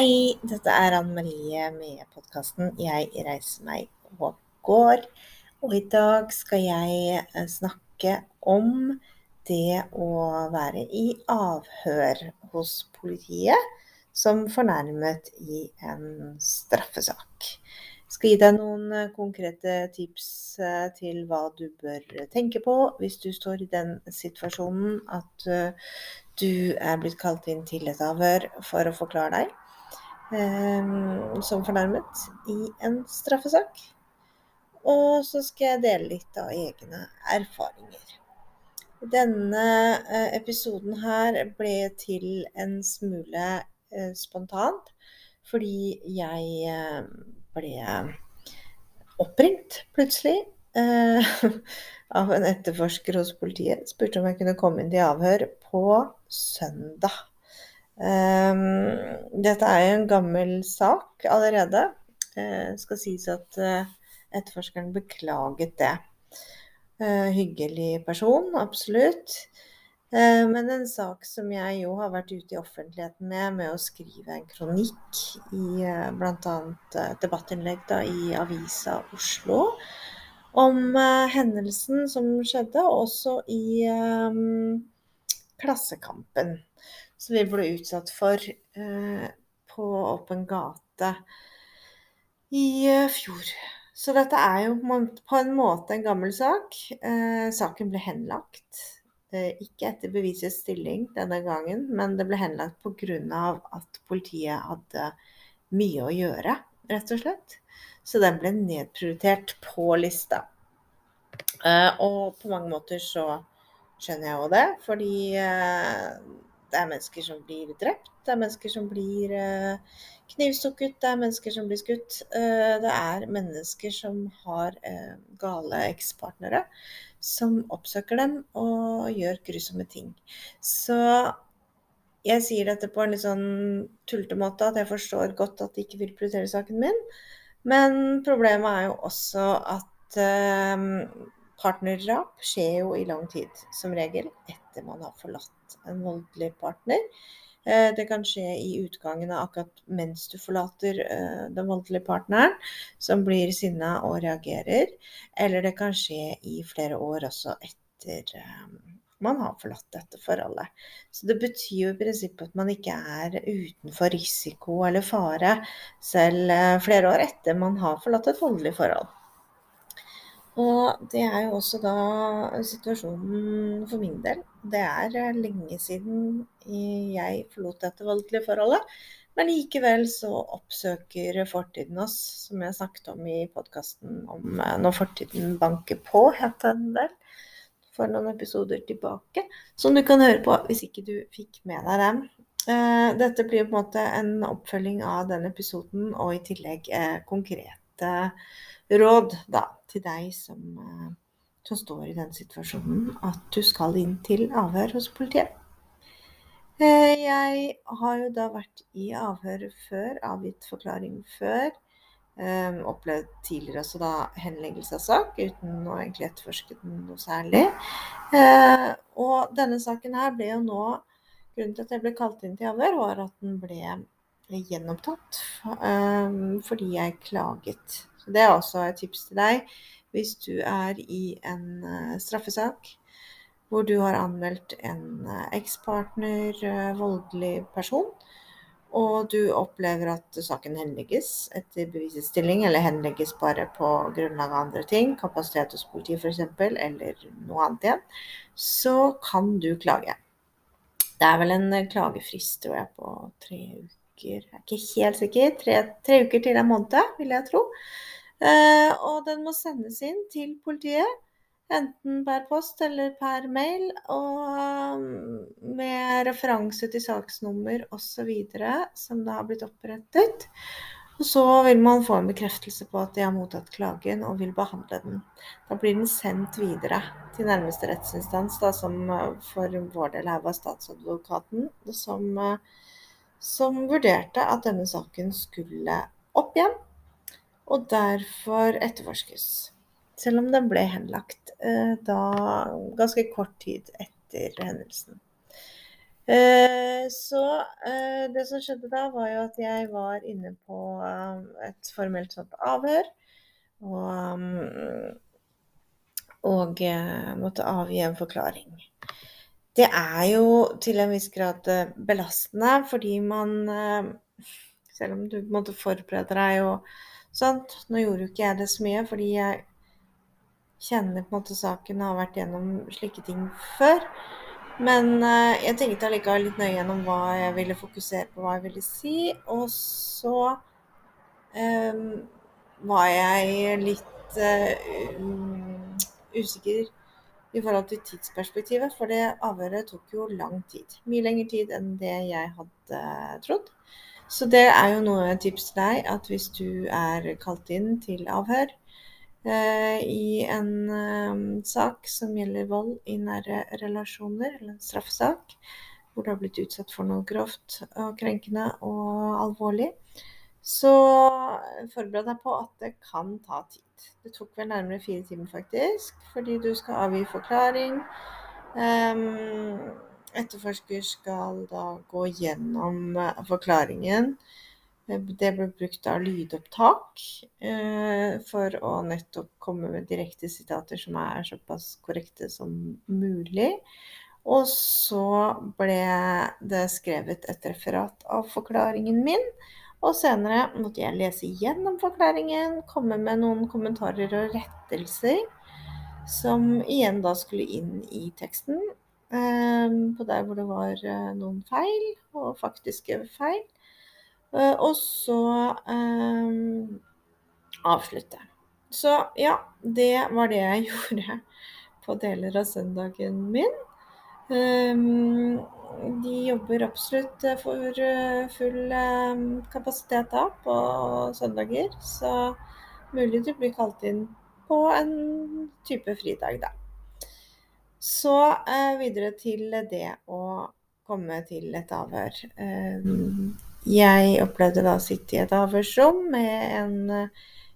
Hei, dette er Anne Marie med podkasten 'Jeg reiser meg og går'. Og i dag skal jeg eh, snakke om det å være i avhør hos politiet som fornærmet i en straffesak. Jeg skal gi deg noen eh, konkrete tips eh, til hva du bør tenke på hvis du står i den situasjonen at du er blitt kalt inn til et avhør for å forklare deg som fornærmet i en straffesak. Og så skal jeg dele litt av egne erfaringer. Denne eh, episoden her ble til en smule eh, spontant fordi jeg eh, ble oppringt plutselig av en etterforsker hos politiet. Spurte om jeg kunne komme inn til avhør på søndag. Ehm, dette er jo en gammel sak allerede. Det eh, skal sies at eh, etterforskeren beklaget det. Eh, hyggelig person, absolutt. Men en sak som jeg jo har vært ute i offentligheten med, med å skrive en kronikk i bl.a. debattinnlegg da, i Avisa Oslo om hendelsen som skjedde, også i um, Klassekampen som vi ble utsatt for eh, på åpen gate i eh, fjor. Så dette er jo på en måte en gammel sak. Eh, saken ble henlagt. Ikke etter bevisets stilling denne gangen, men det ble henlagt pga. at politiet hadde mye å gjøre, rett og slett. Så den ble nedprioritert på lista. Og på mange måter så skjønner jeg jo det, fordi det er mennesker som blir drept, det er mennesker som blir eh, knivstukket, det er mennesker som blir skutt. Eh, det er mennesker som har eh, gale ekspartnere som oppsøker dem og gjør grusomme ting. Så jeg sier dette på en litt sånn tullete måte, at jeg forstår godt at de ikke vil prioritere saken min. Men problemet er jo også at partnerdrap skjer jo i lang tid, som regel, etter man har forlatt en voldelig partner. Eh, det kan skje i utgangen av akkurat mens du forlater eh, den voldelige partneren, som blir sinna og reagerer. Eller det kan skje i flere år også etter eh, man har forlatt dette forholdet. Så det betyr jo i prinsippet at man ikke er utenfor risiko eller fare selv flere år etter man har forlatt et voldelig forhold. Og det er jo også da situasjonen for min del. Det er eh, lenge siden jeg forlot dette voldelige forholdet. Men likevel så oppsøker fortiden oss, som jeg snakket om i podkasten om eh, Når fortiden banker på, het den vel. For noen episoder tilbake. Som du kan høre på hvis ikke du fikk med deg dem. Eh, dette blir på en måte en oppfølging av den episoden, og i tillegg konkrete råd da, til deg som, eh, som, står i den situasjonen at du skal inn til avhør hos politiet. Eh, jeg har jo da vært i avhør før, avgitt forklaring før. Um, opplevd tidligere også da henleggelse av sak, uten å egentlig etterforske den noe særlig. Og denne saken her ble jo nå Grunnen til at jeg ble kalt inn til avhør, var at den ble gjenopptatt fordi jeg klaget så det er også et tips til deg hvis du er i en uh, straffesak hvor du har anmeldt en uh, ekspartner, uh, voldelig person, og du opplever at saken henlegges etter bevisets stilling, eller henlegges bare på grunnlag av andre ting, kapasitet hos politiet f.eks., eller noe annet igjen, så kan du klage. Det er vel en klagefrist, tror jeg, på tre uker. Jeg er ikke helt sikker. Tre, tre uker til en måned, vil jeg tro. Eh, og den må sendes inn til politiet, enten per post eller per mail, og mm, med referanse til saksnummer osv. som da har blitt opprettet. Og så vil man få en bekreftelse på at de har mottatt klagen og vil behandle den. Da blir den sendt videre til nærmeste rettsinstans, da, som eh, for vår del her var statsadvokaten, som, eh, som vurderte at denne saken skulle opp igjen og derfor etterforskes. Selv om den ble henlagt eh, da ganske kort tid etter hendelsen. Eh, så eh, det som skjedde da, var jo at jeg var inne på et formelt sånt avhør. Og, mm, og måtte avgi en forklaring. Det er jo til en viss grad belastende, fordi man Selv om du måtte forberede deg og sånt Nå gjorde jo ikke jeg det så mye, fordi jeg kjenner på en måte saken og har vært gjennom slike ting før. Men eh, jeg tenkte allikevel litt nøye gjennom hva jeg ville fokusere på, hva jeg ville si. Og så eh, var jeg litt eh, usikker i forhold til tidsperspektivet, for det avhøret tok jo lang tid. Mye lengre tid enn det jeg hadde trodd. Så det er jo noe tips til deg, at hvis du er kalt inn til avhør eh, i en eh, sak som gjelder vold i nære relasjoner, eller en straffesak, hvor du har blitt utsatt for noe grovt og krenkende og alvorlig, så forbered deg på at det kan ta tid. Det tok vel nærmere fire timer, faktisk, fordi du skal avgi forklaring. Um, etterforsker skal da gå gjennom uh, forklaringen. Det ble brukt av lydopptak uh, for å nettopp komme med direkte sitater som er såpass korrekte som mulig. Og så ble det skrevet et referat av forklaringen min. Og senere måtte jeg lese gjennom forklaringen, komme med noen kommentarer og rettelser, som igjen da skulle inn i teksten. Eh, på der hvor det var eh, noen feil, og faktiske feil. Eh, og så avslutte. Så ja, det var det jeg gjorde på deler av søndagen min. De jobber absolutt for eh, full kapasitet da på søndager. Så mulig du blir kalt inn på en type fridag, da. Så videre til det å komme til et avhør. Jeg opplevde da å sitte i et avhørsrom med en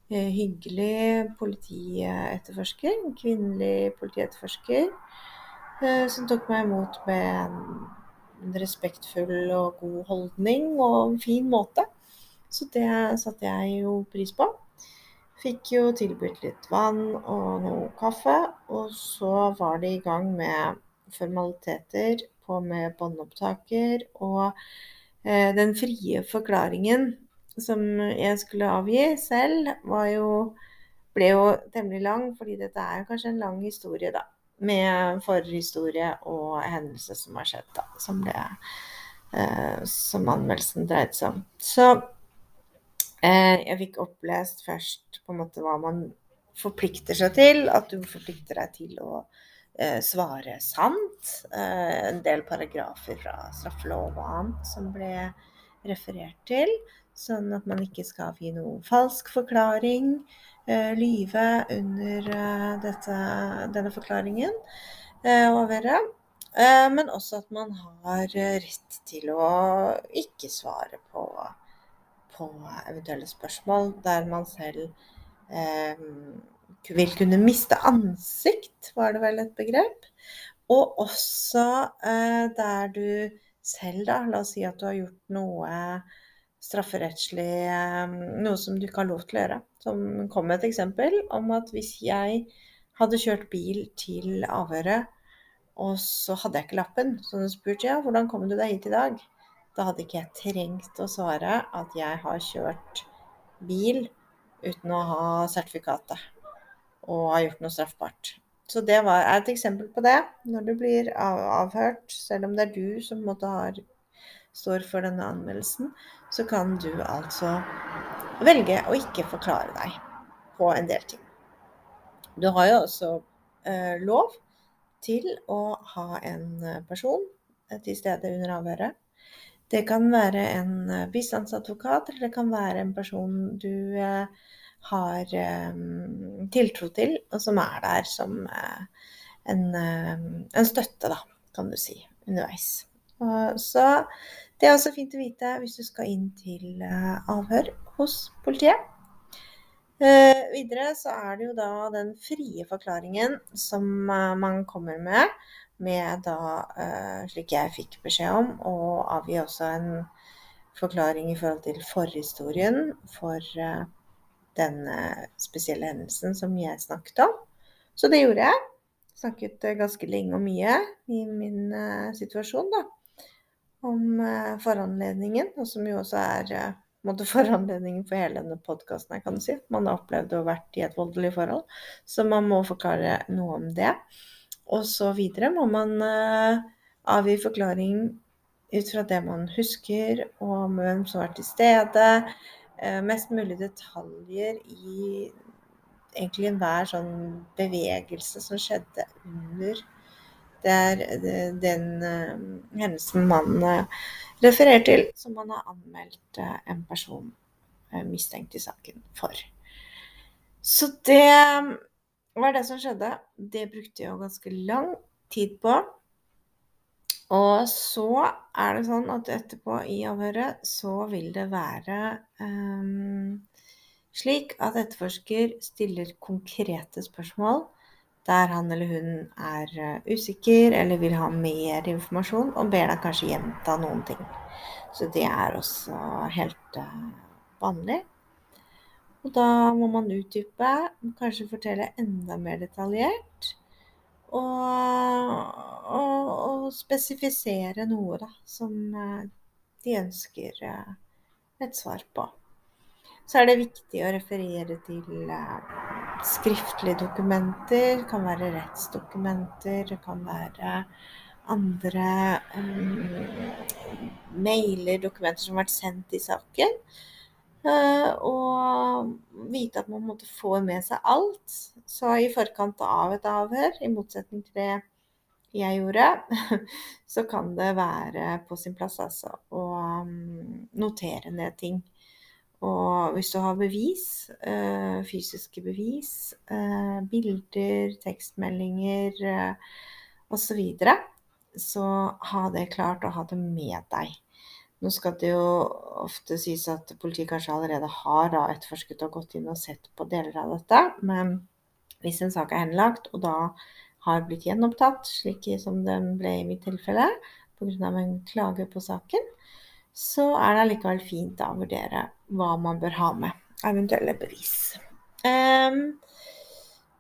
hyggelig politietterforsker, en kvinnelig politietterforsker, som tok meg imot med en respektfull og god holdning og en fin måte. Så det satte jeg jo pris på. Fikk jo tilbudt litt vann og noe kaffe, og så var de i gang med formaliteter på med båndopptaker. Og eh, den frie forklaringen som jeg skulle avgi selv, var jo ble jo temmelig lang, fordi dette er kanskje en lang historie, da med forhistorie og hendelser som har skjedd, da, som, det, eh, som anmeldelsen dreide seg om. Så jeg fikk opplest først på en måte hva man forplikter seg til. At du forplikter deg til å eh, svare sant. Eh, en del paragrafer fra straffelov og annet som ble referert til. Sånn at man ikke skal avgi noe falsk forklaring. Eh, lyve under eh, dette, denne forklaringen eh, og avhøre. Men også at man har rett til å ikke svare på, på eventuelle spørsmål der man selv eh, vil kunne miste ansikt, var det vel et begrep. Og også eh, der du selv, da, la oss si at du har gjort noe strafferettslig eh, noe som du ikke har lov til å gjøre. Som kom med et eksempel om at hvis jeg hadde kjørt bil til avhøret, og så hadde jeg ikke lappen, så hun spurte ja, hvordan kom du deg hit i dag? Da hadde ikke jeg trengt å svare at jeg har kjørt bil uten å ha sertifikatet og har gjort noe straffbart. Så det var, er et eksempel på det. Når du blir avhørt, selv om det er du som måtte ha står for denne anmeldelsen, så kan du altså velge å ikke forklare deg på en del ting. Du har jo også eh, lov til å ha en person til stede under avhøret. Det kan være en bistandsadvokat, eller det kan være en person du eh, har eh, tiltro til, og som er der som eh, en, eh, en, støtte, da, kan du si, underveis. Og så det er også fint å vite hvis du skal inn til eh, avhør hos politiet. Eh, videre så er det jo da den frie forklaringen som eh, man kommer med. Med da, eh, slik jeg fikk beskjed om, å avgi også en forklaring i forhold til forhistorien for eh, denne spesielle hendelsen som jeg snakket om. Så det gjorde jeg. Snakket ganske lenge og mye i min situasjon, da. Om foranledningen, og som jo også er måte, foranledningen for hele denne podkasten, kan du si. Man har opplevd å ha vært i et voldelig forhold, så man må forklare noe om det. Og så videre må man uh, avgi forklaring ut fra det man husker, og hvem som vært til stede. Uh, mest mulig detaljer i egentlig enhver sånn bevegelse som skjedde under det er den hendelsen man refererer til, som man har anmeldt en person mistenkt i saken for. Så det var det som skjedde. Det brukte jeg jo ganske lang tid på. Og så er det sånn at etterpå i avhøret så vil det være um, slik at etterforsker stiller konkrete spørsmål der han eller hun er eh, usikker eller vil ha mer informasjon, og ber deg kanskje gjenta noen ting. Så det er også helt uh, vanlig. Og da må man utdype, kanskje fortelle enda mer detaljert. Og, og, og spesifisere noe da, som uh, de ønsker uh, et svar på så er det viktig å referere til eh, skriftlige dokumenter. Det kan være rettsdokumenter, det kan være andre um, mailer, dokumenter som har vært sendt i saken. Uh, og vite at man måtte få med seg alt. Så i forkant av et avhør, i motsetning til det jeg gjorde, så kan det være på sin plass altså å um, notere ned ting. Og hvis du har bevis, eh, fysiske bevis, eh, bilder, tekstmeldinger eh, osv., så, videre, så ha det klart og ha det med deg. Nå skal det jo ofte sies at politiet kanskje allerede har da, etterforsket og gått inn og sett på deler av dette. Men hvis en sak er henlagt, og da har blitt gjenopptatt, slik som den ble i mitt tilfelle, pga. en klage på saken, så er det allikevel fint å vurdere hva man bør ha med eventuelle bevis. Um,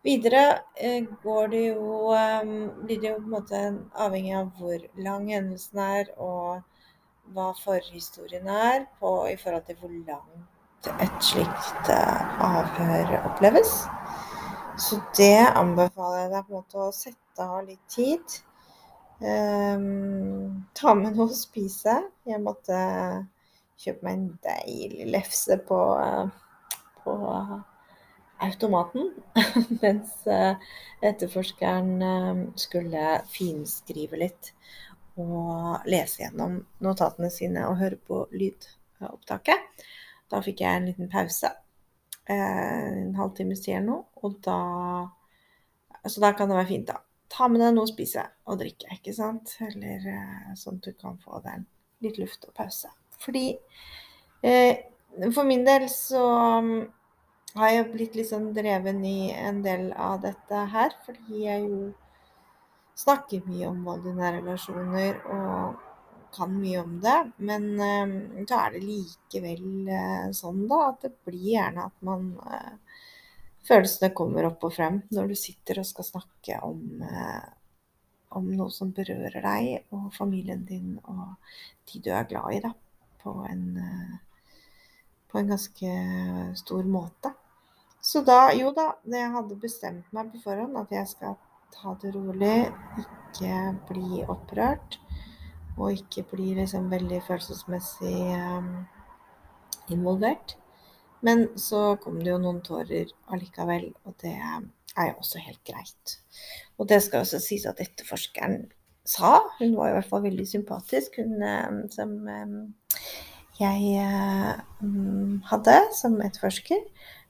videre uh, går det jo um, blir det jo på en måte avhengig av hvor lang hendelsen er, og hva forhistorien er på, i forhold til hvor langt et slikt uh, avhør oppleves. Så det anbefaler jeg deg på en måte å sette av litt tid. Um, ta med noe å spise. Jeg måtte kjøpe meg en deilig lefse på, på automaten mens eh, etterforskeren eh, skulle finskrive litt og lese gjennom notatene sine og høre på lydopptaket. Da fikk jeg en liten pause. Eh, en halvtimes tid eller noe. Og da Så da kan det være fint, da ta med deg noe å spise og drikke, ikke sant? Eller eh, sånn at du kan få deg litt luft og pause. Fordi eh, for min del så um, har jeg blitt litt sånn dreven i en del av dette her, fordi jeg jo snakker mye om vold i nære relasjoner og kan mye om det. Men eh, så er det likevel eh, sånn da at det blir gjerne at man eh, følelsene kommer opp og frem når du sitter og skal snakke om, om noe som berører deg og familien din og de du er glad i, da, på en, på en ganske stor måte. Så da, jo da, jeg hadde bestemt meg på forhånd at jeg skal ta det rolig, ikke bli opprørt. Og ikke bli liksom veldig følelsesmessig um, involvert. Men så kom det jo noen tårer allikevel, og det er jo også helt greit. Og det skal også sies at etterforskeren sa, hun var i hvert fall veldig sympatisk, hun eh, som eh, jeg hadde som etterforsker.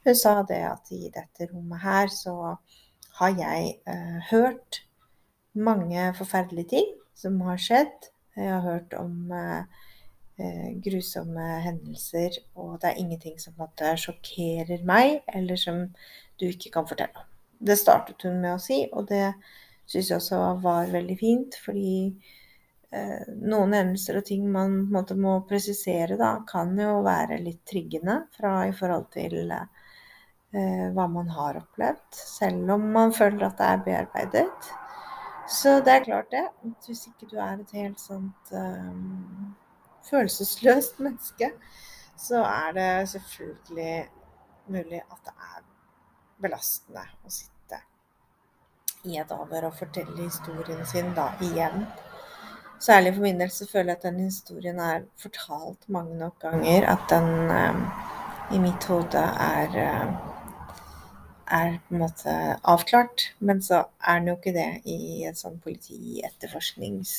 Hun sa det at i dette rommet her så har jeg hørt mange forferdelige ting som har skjedd. Jeg har hørt om eh, grusomme hendelser, og det er ingenting som måte, sjokkerer meg, eller som du ikke kan fortelle om. Det startet hun med å si, og det syns jeg også var veldig fint, fordi eh, noen hendelser og ting man måte må presisere, da, kan jo være litt triggende fra, i forhold til eh, hva man har opplevd, selv om man føler at det er bearbeidet. Så det er klart, det. Hvis ikke du er et helt sånt um, følelsesløst menneske, så er det selvfølgelig mulig at det er belastende å sitte i et avhør og fortelle historien sin da igjen. Særlig for min del så føler jeg at den historien er fortalt mange nok ganger at den um, i mitt hode er uh, er på en måte avklart. Men så er den jo ikke det i et sånn politietterforsknings...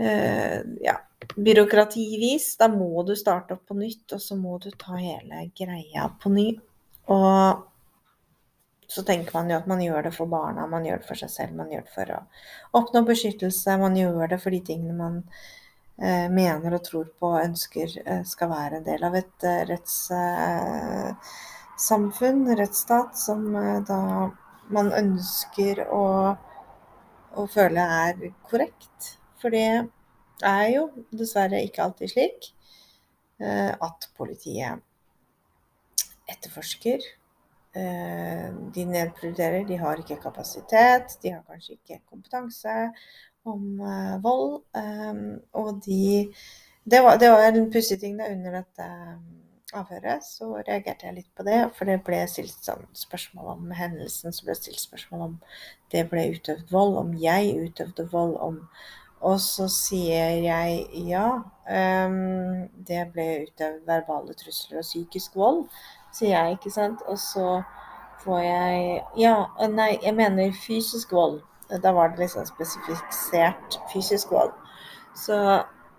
Uh, ja, byråkrativis. Da må du starte opp på nytt, og så må du ta hele greia på ny. Og så tenker man jo at man gjør det for barna, man gjør det for seg selv, man gjør det for å oppnå beskyttelse, man gjør det for de tingene man eh, mener og tror på og ønsker eh, skal være en del av et eh, retts samfunn, rettsstat, som eh, da man ønsker å, å føle er korrekt. For det er jo dessverre ikke alltid slik eh, at politiet etterforsker. Eh, de nedprioriterer, de har ikke kapasitet, de har kanskje ikke kompetanse om vold. Og de Det var, det var en pussig ting da under dette avhøret, så reagerte jeg litt på det. For det ble stilt sånn spørsmål om hendelsen, så ble det stilt spørsmål om det ble utøvd vold, om jeg utøvde vold, om Og så sier jeg ja. Um, det ble utøvd verbale trusler og psykisk vold, sier jeg, ikke sant. Og så får jeg Ja, nei, jeg mener fysisk vold. Da var det liksom spesifisert fysisk vold. Så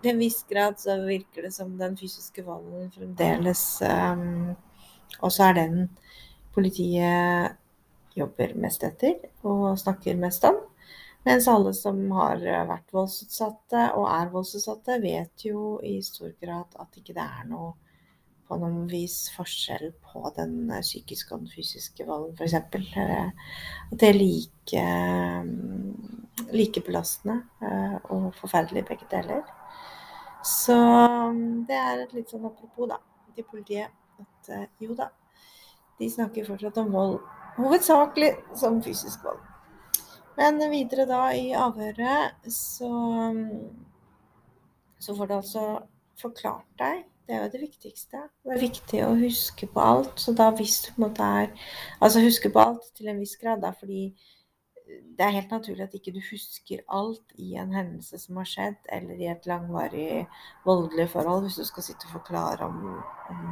til en viss grad så virker det som den fysiske volden fremdeles um, også er den politiet jobber mest etter og snakker mest om. Mens alle som har vært voldsutsatte og er voldsutsatte, vet jo i stor grad at ikke det er noe på noen vis forskjell på den psykiske og den fysiske volden, f.eks. At det er like, like belastende eh, og forferdelig begge deler. Så um, det er et litt sånn apropos, da, til politiet. At uh, jo da, de snakker fortsatt om vold. Hovedsakelig som fysisk vold. Men videre da i avhøret så, um, så får du altså forklart deg. Det er jo det viktigste. Det er viktig å huske på alt. Så da hvis du på en måte er Altså huske på alt til en viss grad, da, fordi det er helt naturlig at ikke du husker alt i en hendelse som har skjedd, eller i et langvarig voldelig forhold. Hvis du skal sitte og forklare om, om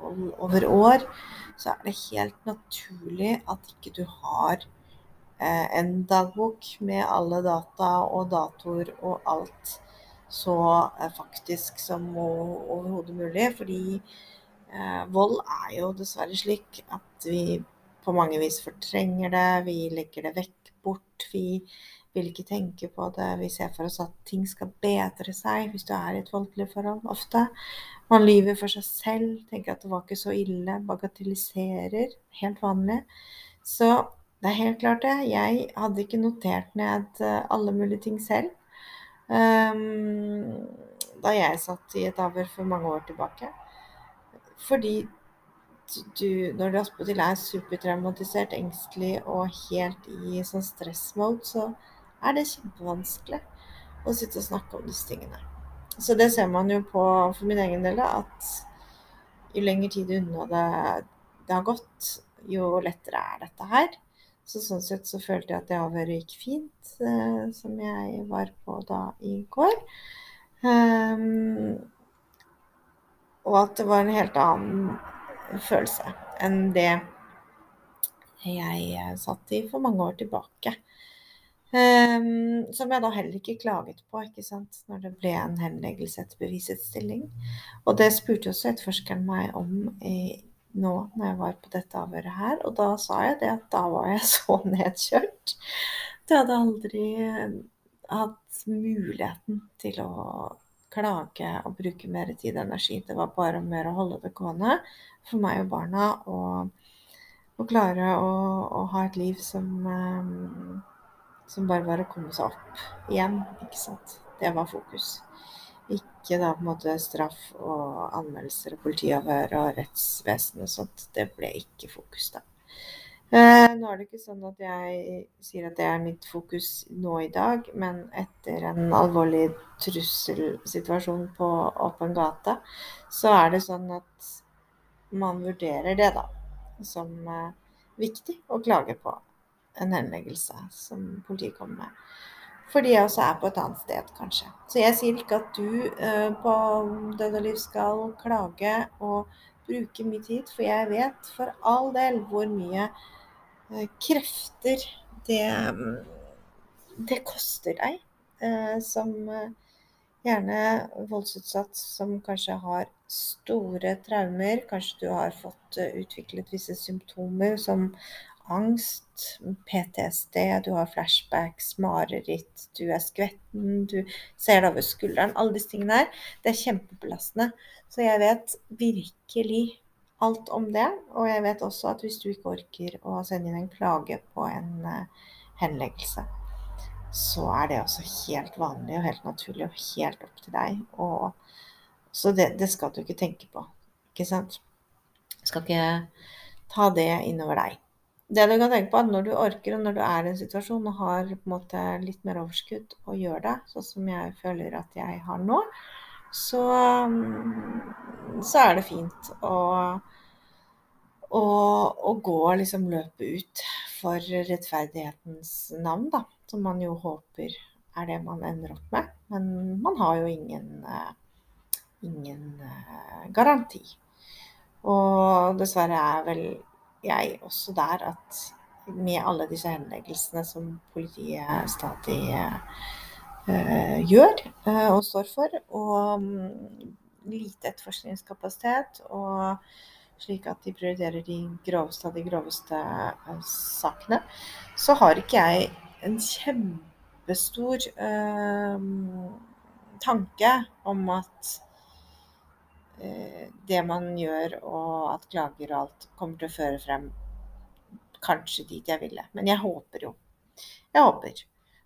vold over år, så er det helt naturlig at ikke du har eh, en dagbok med alle data og datoer og alt så eh, faktisk som overhodet mulig. Fordi eh, vold er jo dessverre slik at vi på mange vis fortrenger det, vi legger det vekk bort. Vi vil ikke tenke på det. Vi ser for oss at ting skal bedre seg hvis du er i et voldelig forhold, ofte. Man lyver for seg selv, tenker at det var ikke så ille, bagatelliserer. Helt vanlig. Så det er helt klart det. Jeg hadde ikke notert ned eh, alle mulige ting selv. Um, da jeg satt i et avhør for mange år tilbake. Fordi du, når du attpåtil er supertraumatisert, engstelig og helt i sånn stressmode, så er det kjempevanskelig å sitte og snakke om disse tingene. Så det ser man jo på for min egen del, at jo lengre tid unna det, det har gått, jo lettere er dette her. Så sånn sett så følte jeg at det avhøret gikk fint, eh, som jeg var på da i går. Um, og at det var en helt annen følelse enn det jeg eh, satt i for mange år tilbake. Um, som jeg da heller ikke klaget på, ikke sant, når det ble en henleggelse etter bevisets stilling. Og det spurte også etterforskeren meg om i, nå når jeg var på dette avhøret her, og da sa jeg det at da var jeg så nedkjørt. Jeg hadde aldri eh, hatt muligheten til å klage og bruke mer tid og energi. Det var bare mer å holde det gående for meg og barna. Og, å klare å, å, ha et liv som, som bare var å komme seg opp igjen, ikke sant. Det var fokus. Ikke da på en måte straff og anmeldelser og politiavhør og rettsvesen og sånt. Det ble ikke fokus da. Eh, nå er det ikke sånn at jeg sier at det er mitt fokus nå i dag, men etter en alvorlig trusselsituasjon på åpen gate, så er det sånn at man vurderer det, da, som eh, viktig å klage på en henleggelse som politiet kommer med. Fordi jeg også er på et annet sted, kanskje. Så jeg sier ikke at du eh, på Død og liv skal klage og bruke mye tid, for jeg vet for all del hvor mye krefter det, mm, det koster deg eh, som eh, gjerne voldsutsatt som kanskje har store traumer. Kanskje du har fått utviklet visse symptomer som angst, PTSD, du har flashbacks, mareritt, du er skvetten, du ser deg over skulderen. Alle disse tingene her. Det er kjempebelastende. Så jeg vet virkelig alt om det. Og jeg vet også at hvis du ikke orker å sende inn en klage på en uh, henleggelse, så er det også helt vanlig og helt naturlig og helt opp til deg. Og, så det, det, skal du ikke tenke på, ikke sant? Du skal ikke ta det innover deg. Det du kan tenke på, er at når du orker, og når du er i en situasjon og har på en måte litt mer overskudd og gjør det, sånn som jeg føler at jeg har nå, så, mm, så er det fint å å, og gå liksom løpet ut for rettferdighetens navn, da. Som man jo håper er det man ender opp med. Men man har jo ingen, uh, ingen uh, garanti. Og dessverre er vel jeg også der at med alle disse henleggelsene som politiet stadig uh, gjør og står for, og um, lite etterforskningskapasitet og slik at de prioriterer de groveste av de groveste uh, sakene, så har ikke jeg en kjempestor uh, tanke om at uh, det man gjør og at klager og alt kommer til å føre frem kanskje dit jeg ville. Men jeg håper jo. Jeg håper.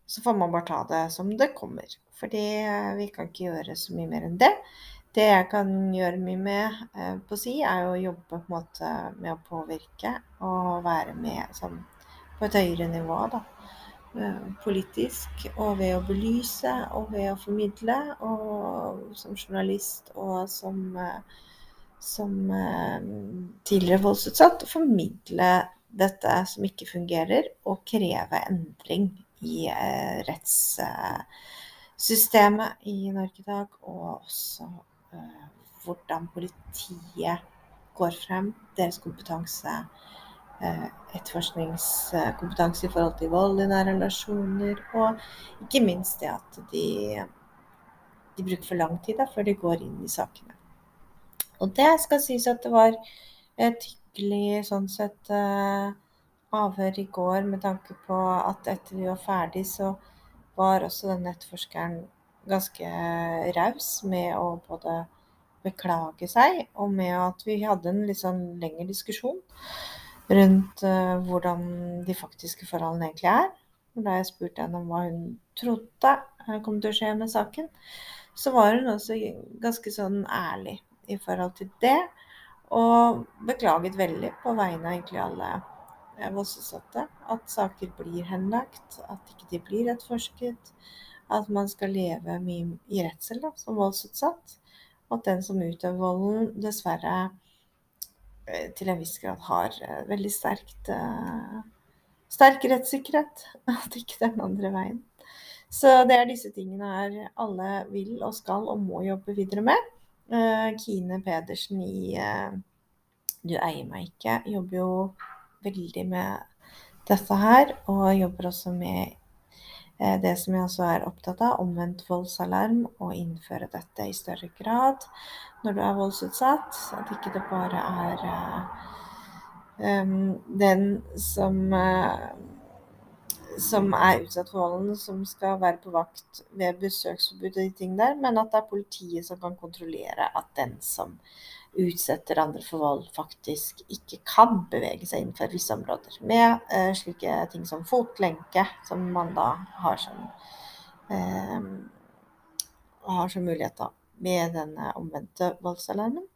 Så får man bare ta det som det kommer. Fordi vi kan ikke gjøre så mye mer enn det. Det jeg kan gjøre mye med eh, på si, er å jobbe på en måte med å påvirke og være med sånn, på et høyere nivå, da. Eh, politisk, og ved å belyse og ved å formidle, og som journalist og som, eh, som tidligere voldsutsatt, formidle dette som ikke fungerer, og kreve endring i rettssystemet i Norge i dag, og også hvordan politiet går frem, deres kompetanse, eh, etterforskningskompetanse i forhold til vold i nære relasjoner, og ikke minst det at de, de bruker for lang tid da, før de går inn i sakene. Og det skal sies at det var et hyggelig sånn sett eh, avhør i går med tanke på at etter vi var ferdig, så var også denne etterforskeren ganske raus med å både beklage seg, og med at vi hadde en litt sånn lengre diskusjon rundt uh, hvordan de faktiske forholdene egentlig er. Da jeg spurte henne om hva hun trodde kom til å skje med saken, så var hun også ganske sånn ærlig i forhold til det. Og beklaget veldig på vegne av egentlig alle voldsutsatte at saker blir henlagt, at ikke de blir etterforsket at man skal leve mye i redsel som voldsutsatt. Og at den som utøver volden, dessverre eh, til en viss grad har eh, veldig sterkt uh, sterk rettssikkerhet. At ikke den andre veien. Så det er disse tingene her alle vil og skal og må jobbe videre med. Kine Pedersen i Du eier meg ikke jobber jo veldig med dette her, og jobber også med Eh, det som jeg også er opptatt av, omvendt voldsalarm, og innføre dette i større grad når du er voldsutsatt. At ikke det bare er um, den som uh, som er utsatt for volden, som skal være på vakt ved besøksforbud og de ting der, men at det er politiet som kan kontrollere at den som utsetter andre for vold, faktisk ikke kan bevege seg innenfor visse områder. Med eh, slike ting som fotlenke, som man da har som, eh, har som mulighet da, med denne omvendte voldsalarmen.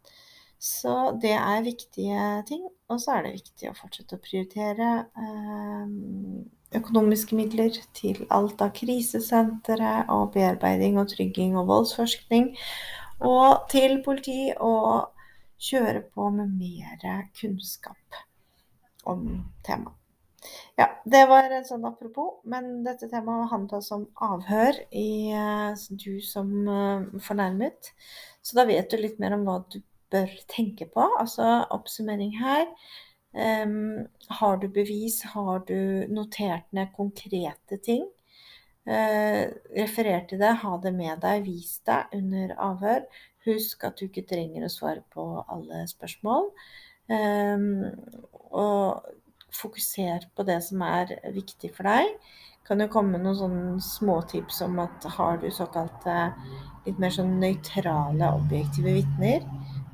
Så det er viktige ting. Og så er det viktig å fortsette å prioritere eh, økonomiske midler til alt av krisesentre og bearbeiding og trygging og voldsforskning. Og til politi og kjøre på med mer kunnskap om temaet. Ja, det var en sånn apropos, men dette temaet handla altså om avhør i uh, du som uh, fornærmet. Så da vet du litt mer om hva du bør tenke på. Altså oppsummering her. Um, har du bevis? Har du notert ned konkrete ting? Uh, referer til det, ha det med deg, vis deg under avhør. Husk at du ikke trenger å svare på alle spørsmål. Um, og fokuser på det som er viktig for deg. Kan jo komme noen sånne småtips om at har du såkalte litt mer sånn nøytrale, objektive vitner,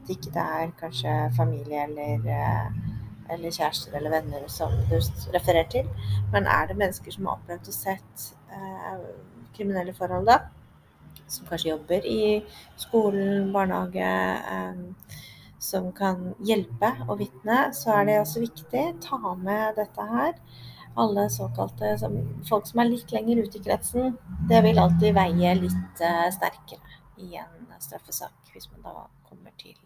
at ikke det er kanskje familie eller, eh, eller kjærester eller venner som du refererer til. Men er det mennesker som har opplevd og sett eh, kriminelle forhold, da? Som kanskje jobber i skolen, barnehage, eh, som kan hjelpe og vitne, så er det også viktig. Ta med dette her. Alle såkalte som, folk som er litt lenger ute i kretsen, det vil alltid veie litt uh, sterkere i en straffesak, hvis man da kommer til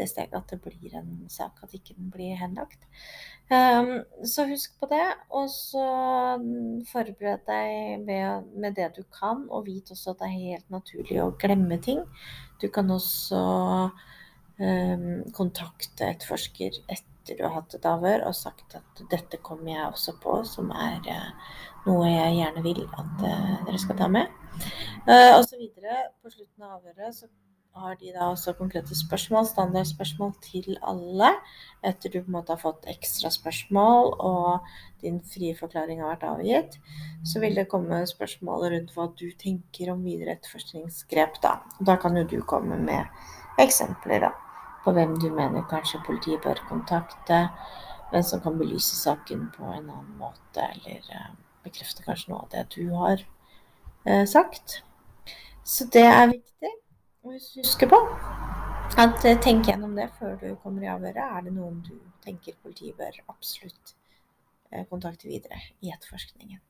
det steget at det blir en sak, at ikke den blir henlagt. Um, så husk på det, og så forbered deg med, med, det du kan, og vit også at det er helt naturlig å glemme ting. Du kan også um, kontakte etterforsker etter du har hatt et avhør og sagt at dette kommer jeg også på, som er uh, noe jeg gjerne vil at uh, dere skal ta med. Uh, og så videre. På slutten av avhøret så har de da også konkrete spørsmål, standardspørsmål til alle, etter du på en måte har fått ekstra spørsmål og din frie forklaring har vært avgitt. Så vil det komme spørsmål rundt hva du tenker om videre etterforskningsgrep, da. Da kan jo du komme med eksempler, da, på hvem du mener kanskje politiet bør kontakte, hvem som kan belyse saken på en annen måte, eller uh, bekrefte kanskje noe av det du har uh, sagt. Så det er viktig. Og husk på at eh, tenk gjennom det før du kommer i avhøret. Er det noen du tenker politiet bør absolutt eh, kontakte videre i etterforskningen?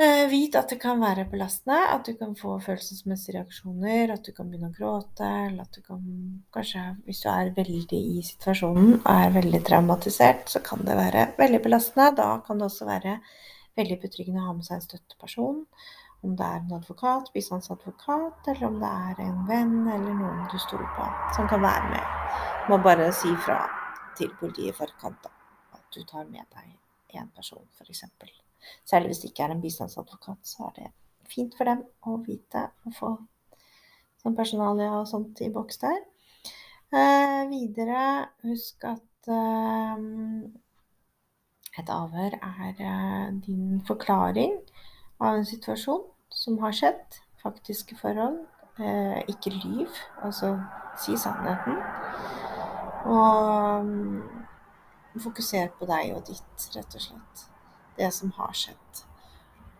Eh, vit at det kan være belastende, at du kan få følelsesmessige reaksjoner, at du kan begynne å gråte, eller at du kan kanskje, hvis du er veldig i situasjonen og er veldig traumatisert, så kan det være veldig belastende. Da kan det også være veldig betryggende å ha med seg en støtteperson om det er en advokat, bistandsadvokat, eller om det er en venn eller noen du stoler på, som kan være med. Du må bare si fra til politiet i forkant at du tar med deg én person, f.eks. Særlig hvis det ikke er en bistandsadvokat, så er det fint for dem å vite og få sånn personalia og sånt i boks der. Eh, videre, husk at eh, et avhør er eh, din forklaring av en situasjon som har skjedd. Faktiske forhold. Eh, ikke lyv. Altså si sannheten. Og um, fokuser på deg og ditt, rett og slett. Det som har skjedd.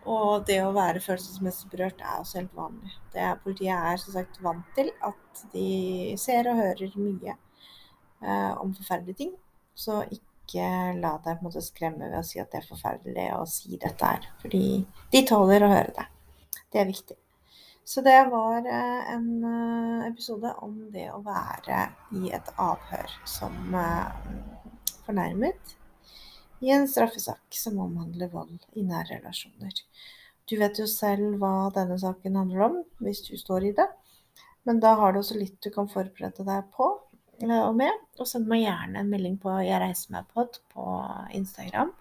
Og det å være følelsesmessig berørt er også helt vanlig. Er, politiet er som sagt vant til at de ser og hører mye eh, om forferdelige ting. Så ikke la deg på en måte skremme ved å si at det er forferdelig å si dette her. Fordi de tåler å høre det. Det er viktig. Så det var eh, en eh, episode om det å være i et avhør som eh, fornærmet i en straffesak som omhandler vold i nære relasjoner. Du vet jo selv hva denne saken handler om, hvis du står i det. Men da har du også litt du kan forberede deg på og med. Og send meg gjerne en melding på Jeg reiser meg pod på Instagram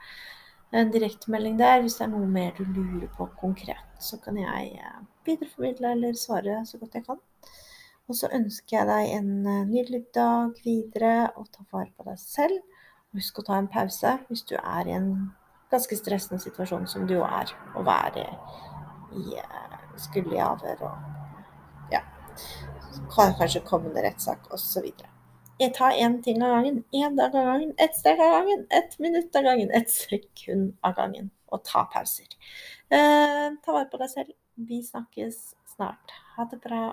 en direktemelding der hvis det er noe mer du lurer på konkret. Så kan jeg eh, videreformidle eller svare så godt jeg kan. Og så ønsker jeg deg en eh, nydelig dag videre, og ta vare på deg selv. Husk å ta en pause hvis du er i en ganske stressende situasjon som det jo er å være i eh, skulle i avhør og ja, kanskje kommende rettssak osv. Jeg tar én ting av gangen, én dag av gangen, ett steg av gangen, ett minutt av gangen, ett sekund av gangen. Og ta pauser. Eh, ta vare på deg selv. Vi snakkes snart. Ha det bra.